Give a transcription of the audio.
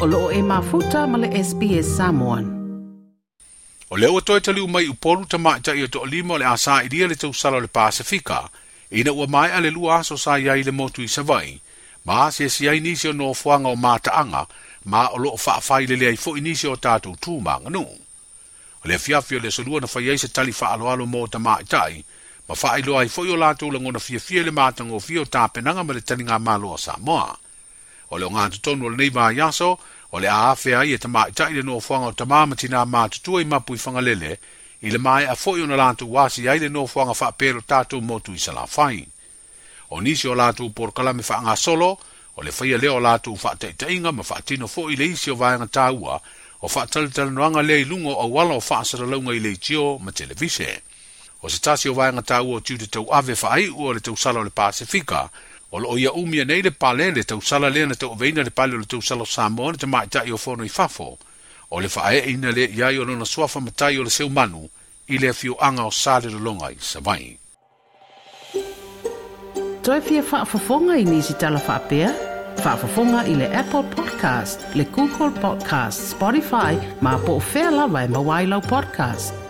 o loo e mafuta ma le SPS Samoan. O leo o toi taliu mai upolu ta maita i o to o le asa i le tausala o le Pasifika, ina ua mai ale lua aso sa iai le motu i savai, ma se si ai nisi o no fuanga o mātaanga, ma o loo whaafai le lea i fo inisi o tatou tūmanga nuu. O le fiafio le solua na whaiai se tali whaaloalo mō ta mātai, ma whaailoa ai fo i o lātou langona fiafia le mātango fio tāpenanga ma le talinga māloa sa moa. o le o ngā tutonu o le neiva a yaso, o le a afea i e tamā i taile no fuanga o tamāma tina mā tutua i mapu i whanga i le mai a fōi o na lātu wāsi aile no fuanga wha pēro tātou motu i sala whai. O nisi o lātu por kalame wha ngā solo, ole le whaia leo lātu wha te inga ma wha tino fōi le isi o vāenga tāua, o wha talitala noanga le i lungo o wala o wha asara launga i le tio ma televise. O se tasi o vāenga tāua o tiu te tau ave wha ai ua le tau sala o le Pasifika, o le Pasifika, o lo ia umi e nei le pale le tau sala le na tau veina le pale le tau sala samo te mai ta i o fono i fafo o le fae e ina le ia i ono na suafa matai o le seu manu i le fio anga o sale le longa i savai Toi fia whaafafonga i nisi tala whaapea? Whaafafonga i le Apple Podcast, le Google Podcast, Spotify, ma po fela vai e mawailau podcast.